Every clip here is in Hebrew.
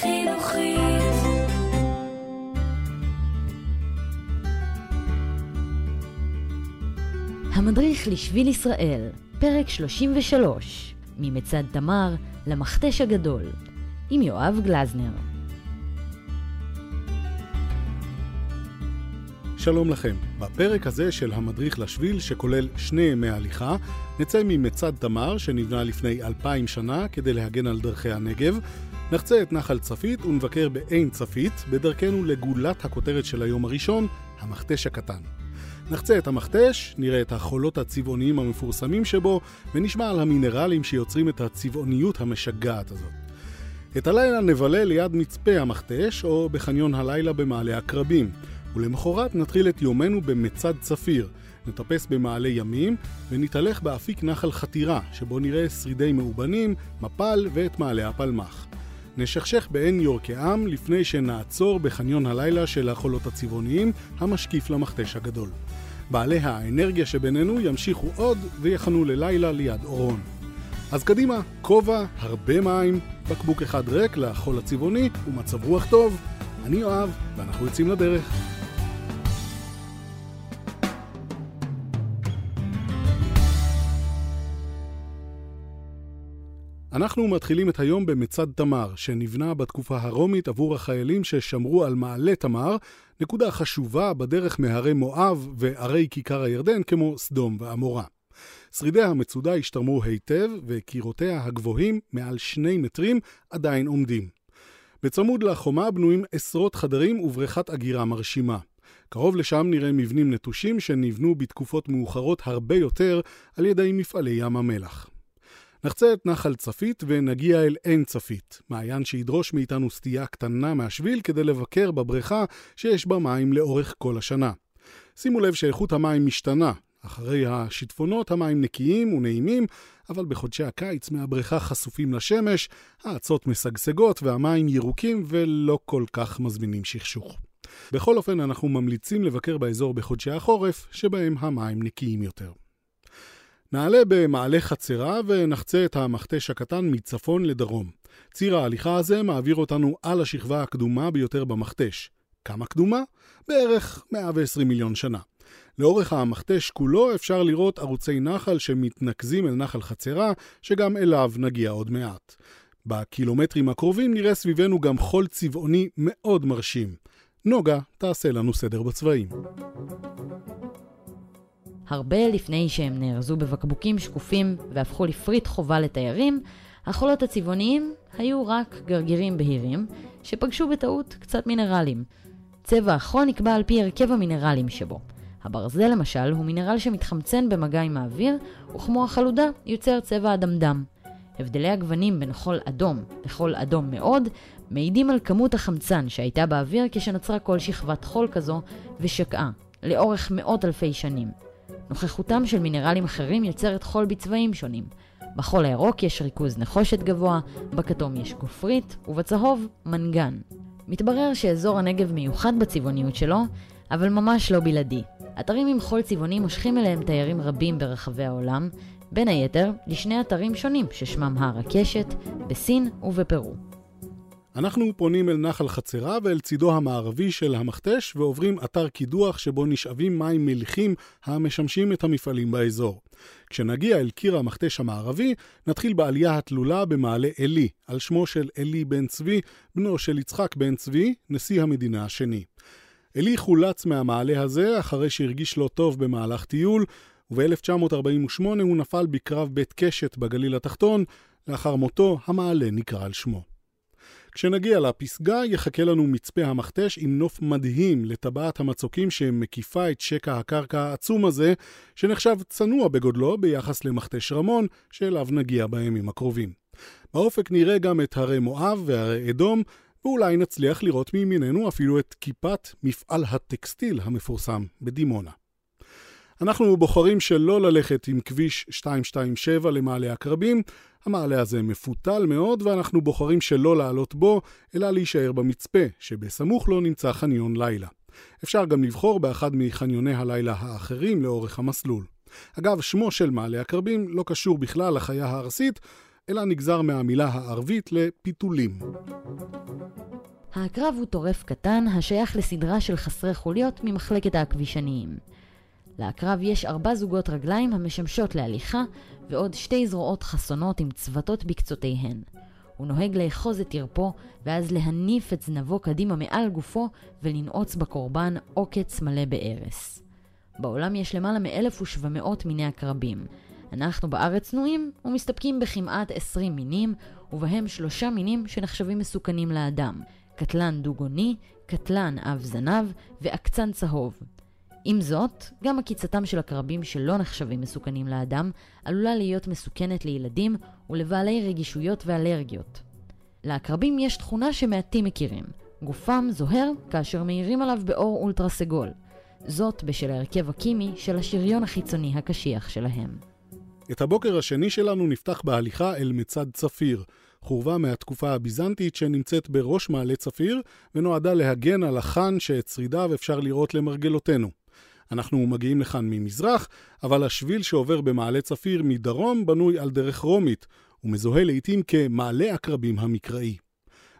חינוכית. המדריך לשביל ישראל, פרק 33, ממצד תמר למכתש הגדול, עם יואב גלזנר. שלום לכם. בפרק הזה של המדריך לשביל, שכולל שני ימי הליכה, נצא ממצד תמר, שנבנה לפני אלפיים שנה כדי להגן על דרכי הנגב, נחצה את נחל צפית ונבקר בעין צפית, בדרכנו לגולת הכותרת של היום הראשון, המכתש הקטן. נחצה את המכתש, נראה את החולות הצבעוניים המפורסמים שבו, ונשמע על המינרלים שיוצרים את הצבעוניות המשגעת הזאת. את הלילה נבלה ליד מצפה המכתש, או בחניון הלילה במעלה עקרבים. ולמחרת נתחיל את יומנו במצד צפיר. נטפס במעלה ימים ונתהלך באפיק נחל חתירה, שבו נראה שרידי מאובנים, מפל ואת מעלה הפלמח. נשכשך בעין יורקעם לפני שנעצור בחניון הלילה של החולות הצבעוניים, המשקיף למכתש הגדול. בעלי האנרגיה שבינינו ימשיכו עוד ויחנו ללילה ליד אורון. אז קדימה, כובע, הרבה מים, בקבוק אחד ריק לחול הצבעוני ומצב רוח טוב. אני יואב, ואנחנו יוצאים לדרך. אנחנו מתחילים את היום במצד תמר, שנבנה בתקופה הרומית עבור החיילים ששמרו על מעלה תמר, נקודה חשובה בדרך מהרי מואב וערי כיכר הירדן כמו סדום ועמורה. שרידי המצודה השתרמו היטב, וקירותיה הגבוהים, מעל שני מטרים, עדיין עומדים. בצמוד לחומה בנויים עשרות חדרים ובריכת אגירה מרשימה. קרוב לשם נראה מבנים נטושים שנבנו בתקופות מאוחרות הרבה יותר על ידי מפעלי ים המלח. נחצה את נחל צפית ונגיע אל עין צפית, מעיין שידרוש מאיתנו סטייה קטנה מהשביל כדי לבקר בבריכה שיש בה מים לאורך כל השנה. שימו לב שאיכות המים משתנה. אחרי השיטפונות המים נקיים ונעימים, אבל בחודשי הקיץ מהבריכה חשופים לשמש, האצות משגשגות והמים ירוקים ולא כל כך מזמינים שכשוך. בכל אופן, אנחנו ממליצים לבקר באזור בחודשי החורף, שבהם המים נקיים יותר. נעלה במעלה חצרה ונחצה את המכתש הקטן מצפון לדרום. ציר ההליכה הזה מעביר אותנו על השכבה הקדומה ביותר במכתש. כמה קדומה? בערך 120 מיליון שנה. לאורך המכתש כולו אפשר לראות ערוצי נחל שמתנקזים אל נחל חצרה, שגם אליו נגיע עוד מעט. בקילומטרים הקרובים נראה סביבנו גם חול צבעוני מאוד מרשים. נוגה תעשה לנו סדר בצבעים. הרבה לפני שהם נארזו בבקבוקים שקופים והפכו לפריט חובה לתיירים, החולות הצבעוניים היו רק גרגירים בהירים, שפגשו בטעות קצת מינרלים. צבע החול נקבע על פי הרכב המינרלים שבו. הברזל למשל הוא מינרל שמתחמצן במגע עם האוויר, וכמו החלודה יוצר צבע אדמדם. הבדלי הגוונים בין חול אדום לחול אדום מאוד מעידים על כמות החמצן שהייתה באוויר כשנוצרה כל שכבת חול כזו ושקעה, לאורך מאות אלפי שנים. נוכחותם של מינרלים אחרים יוצרת חול בצבעים שונים. בחול הירוק יש ריכוז נחושת גבוה, בכתום יש גופרית, ובצהוב מנגן. מתברר שאזור הנגב מיוחד בצבעוניות שלו, אבל ממש לא בלעדי. אתרים עם חול צבעוני מושכים אליהם תיירים רבים ברחבי העולם, בין היתר לשני אתרים שונים ששמם הר הקשת, בסין ובפרו. אנחנו פונים אל נחל חצרה ואל צידו המערבי של המכתש ועוברים אתר קידוח שבו נשאבים מים מליחים המשמשים את המפעלים באזור. כשנגיע אל קיר המכתש המערבי, נתחיל בעלייה התלולה במעלה עלי, על שמו של עלי בן צבי, בנו של יצחק בן צבי, נשיא המדינה השני. עלי חולץ מהמעלה הזה אחרי שהרגיש לא טוב במהלך טיול, וב-1948 הוא נפל בקרב בית קשת בגליל התחתון, לאחר מותו המעלה נקרא על שמו. כשנגיע לפסגה, יחכה לנו מצפה המכתש עם נוף מדהים לטבעת המצוקים שמקיפה את שקע הקרקע העצום הזה, שנחשב צנוע בגודלו ביחס למכתש רמון, שאליו נגיע בימים הקרובים. באופק נראה גם את הרי מואב והרי אדום, ואולי נצליח לראות מימיננו אפילו את כיפת מפעל הטקסטיל המפורסם בדימונה. אנחנו בוחרים שלא ללכת עם כביש 227 למעלה עקרבים, המעלה הזה מפותל מאוד ואנחנו בוחרים שלא לעלות בו, אלא להישאר במצפה, שבסמוך לו נמצא חניון לילה. אפשר גם לבחור באחד מחניוני הלילה האחרים לאורך המסלול. אגב, שמו של מעלה עקרבים לא קשור בכלל לחיה הארסית, אלא נגזר מהמילה הערבית לפיתולים. העקרב הוא טורף קטן השייך לסדרה של חסרי חוליות ממחלקת העכבישניים. לעקרב יש ארבע זוגות רגליים המשמשות להליכה, ועוד שתי זרועות חסונות עם צוותות בקצותיהן. הוא נוהג לאחוז את ירפו, ואז להניף את זנבו קדימה מעל גופו, ולנעוץ בקורבן עוקץ מלא בארס. בעולם יש למעלה מ-1,700 מיני עקרבים. אנחנו בארץ צנועים ומסתפקים בכמעט 20 מינים, ובהם שלושה מינים שנחשבים מסוכנים לאדם. קטלן דו-גוני, קטלן אב זנב ועקצן צהוב. עם זאת, גם עקיצתם של עקרבים שלא נחשבים מסוכנים לאדם, עלולה להיות מסוכנת לילדים ולבעלי רגישויות ואלרגיות. לעקרבים יש תכונה שמעטים מכירים. גופם זוהר כאשר מאירים עליו באור אולטרה סגול. זאת בשל ההרכב הקימי של השריון החיצוני הקשיח שלהם. את הבוקר השני שלנו נפתח בהליכה אל מצד צפיר, חורבה מהתקופה הביזנטית שנמצאת בראש מעלה צפיר, ונועדה להגן על החאן שאת שרידיו אפשר לראות למרגלותינו. אנחנו מגיעים לכאן ממזרח, אבל השביל שעובר במעלה צפיר מדרום בנוי על דרך רומית, ומזוהה לעיתים כמעלה עקרבים המקראי.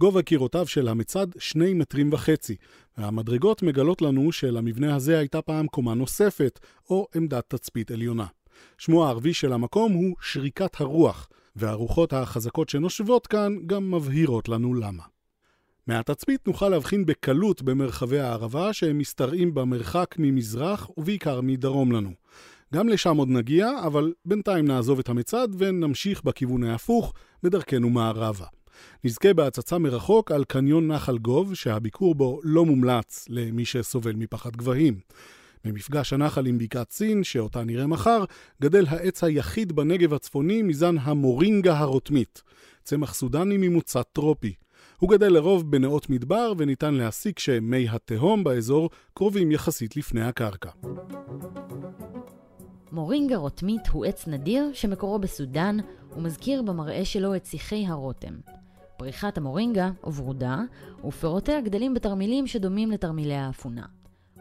גובה קירותיו של המצד שני מטרים וחצי, והמדרגות מגלות לנו שלמבנה הזה הייתה פעם קומה נוספת, או עמדת תצפית עליונה. שמו הערבי של המקום הוא שריקת הרוח, והרוחות החזקות שנושבות כאן גם מבהירות לנו למה. מהתצפית נוכל להבחין בקלות במרחבי הערבה שהם משתרעים במרחק ממזרח ובעיקר מדרום לנו. גם לשם עוד נגיע, אבל בינתיים נעזוב את המצד ונמשיך בכיוון ההפוך, בדרכנו מערבה. נזכה בהצצה מרחוק על קניון נחל גוב, שהביקור בו לא מומלץ למי שסובל מפחד גבהים. במפגש הנחל עם בקעת סין, שאותה נראה מחר, גדל העץ היחיד בנגב הצפוני מזן המורינגה הרותמית, צמח סודני ממוצא טרופי. הוא גדל לרוב בנאות מדבר וניתן להסיק שמי התהום באזור קרובים יחסית לפני הקרקע. מורינגה רוטמית הוא עץ נדיר שמקורו בסודאן ומזכיר במראה שלו את שיחי הרותם. פריחת המורינגה, או ורודה, ופירותיה גדלים בתרמילים שדומים לתרמילי האפונה.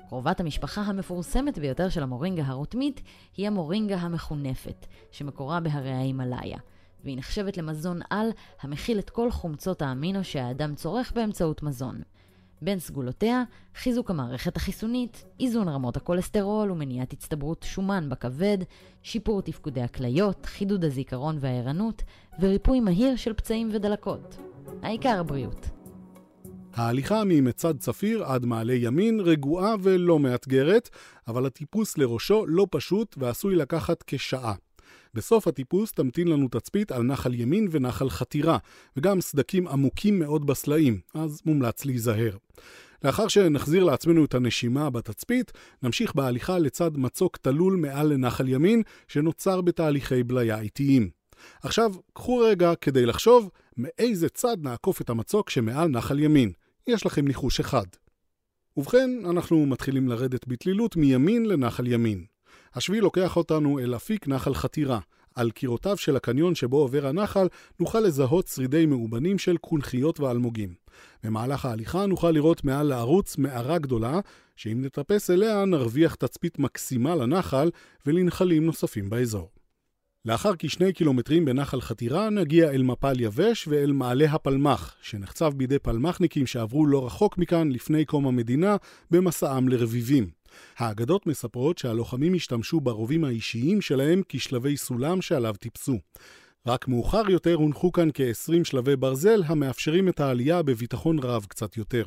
קרובת המשפחה המפורסמת ביותר של המורינגה הרוטמית היא המורינגה המחונפת, שמקורה בהרי ההימאליה. והיא נחשבת למזון על המכיל את כל חומצות האמינו שהאדם צורך באמצעות מזון. בין סגולותיה, חיזוק המערכת החיסונית, איזון רמות הכולסטרול ומניעת הצטברות שומן בכבד, שיפור תפקודי הכליות, חידוד הזיכרון והערנות, וריפוי מהיר של פצעים ודלקות. העיקר הבריאות. ההליכה ממצד צפיר עד מעלה ימין רגועה ולא מאתגרת, אבל הטיפוס לראשו לא פשוט ועשוי לקחת כשעה. בסוף הטיפוס תמתין לנו תצפית על נחל ימין ונחל חתירה, וגם סדקים עמוקים מאוד בסלעים, אז מומלץ להיזהר. לאחר שנחזיר לעצמנו את הנשימה בתצפית, נמשיך בהליכה לצד מצוק תלול מעל לנחל ימין, שנוצר בתהליכי בליה איטיים. עכשיו, קחו רגע כדי לחשוב מאיזה צד נעקוף את המצוק שמעל נחל ימין. יש לכם ניחוש אחד. ובכן, אנחנו מתחילים לרדת בתלילות מימין לנחל ימין. השביל לוקח אותנו אל אפיק נחל חתירה. על קירותיו של הקניון שבו עובר הנחל נוכל לזהות שרידי מאובנים של קונכיות ואלמוגים. במהלך ההליכה נוכל לראות מעל לערוץ מערה גדולה, שאם נטפס אליה נרוויח תצפית מקסימה לנחל ולנחלים נוספים באזור. לאחר כשני קילומטרים בנחל חתירה נגיע אל מפל יבש ואל מעלה הפלמח, שנחצב בידי פלמחניקים שעברו לא רחוק מכאן לפני קום המדינה במסעם לרביבים. האגדות מספרות שהלוחמים השתמשו ברובים האישיים שלהם כשלבי סולם שעליו טיפסו. רק מאוחר יותר הונחו כאן כ-20 שלבי ברזל המאפשרים את העלייה בביטחון רב קצת יותר.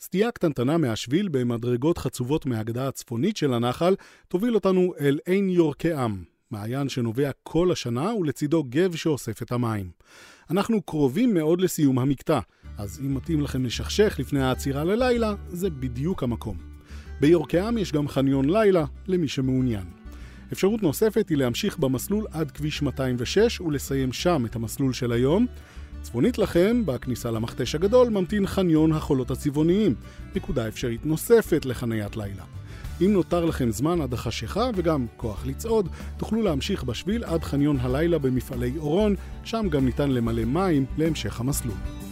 סטייה קטנטנה מהשביל במדרגות חצובות מהגדה הצפונית של הנחל תוביל אותנו אל עין יורקעם, מעיין שנובע כל השנה ולצידו גב שאוסף את המים. אנחנו קרובים מאוד לסיום המקטע, אז אם מתאים לכם לשכשך לפני העצירה ללילה, זה בדיוק המקום. ביורקעם יש גם חניון לילה למי שמעוניין. אפשרות נוספת היא להמשיך במסלול עד כביש 206 ולסיים שם את המסלול של היום. צפונית לכם, בכניסה למכתש הגדול, ממתין חניון החולות הצבעוניים, נקודה אפשרית נוספת לחניית לילה. אם נותר לכם זמן עד החשיכה וגם כוח לצעוד, תוכלו להמשיך בשביל עד חניון הלילה במפעלי אורון, שם גם ניתן למלא מים להמשך המסלול.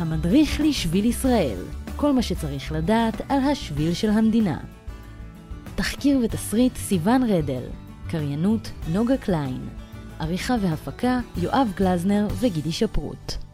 המדריך לשביל ישראל, כל מה שצריך לדעת על השביל של המדינה. תחקיר ותסריט סיון רדל, קריינות נוגה קליין, עריכה והפקה יואב גלזנר וגידי שפרוט.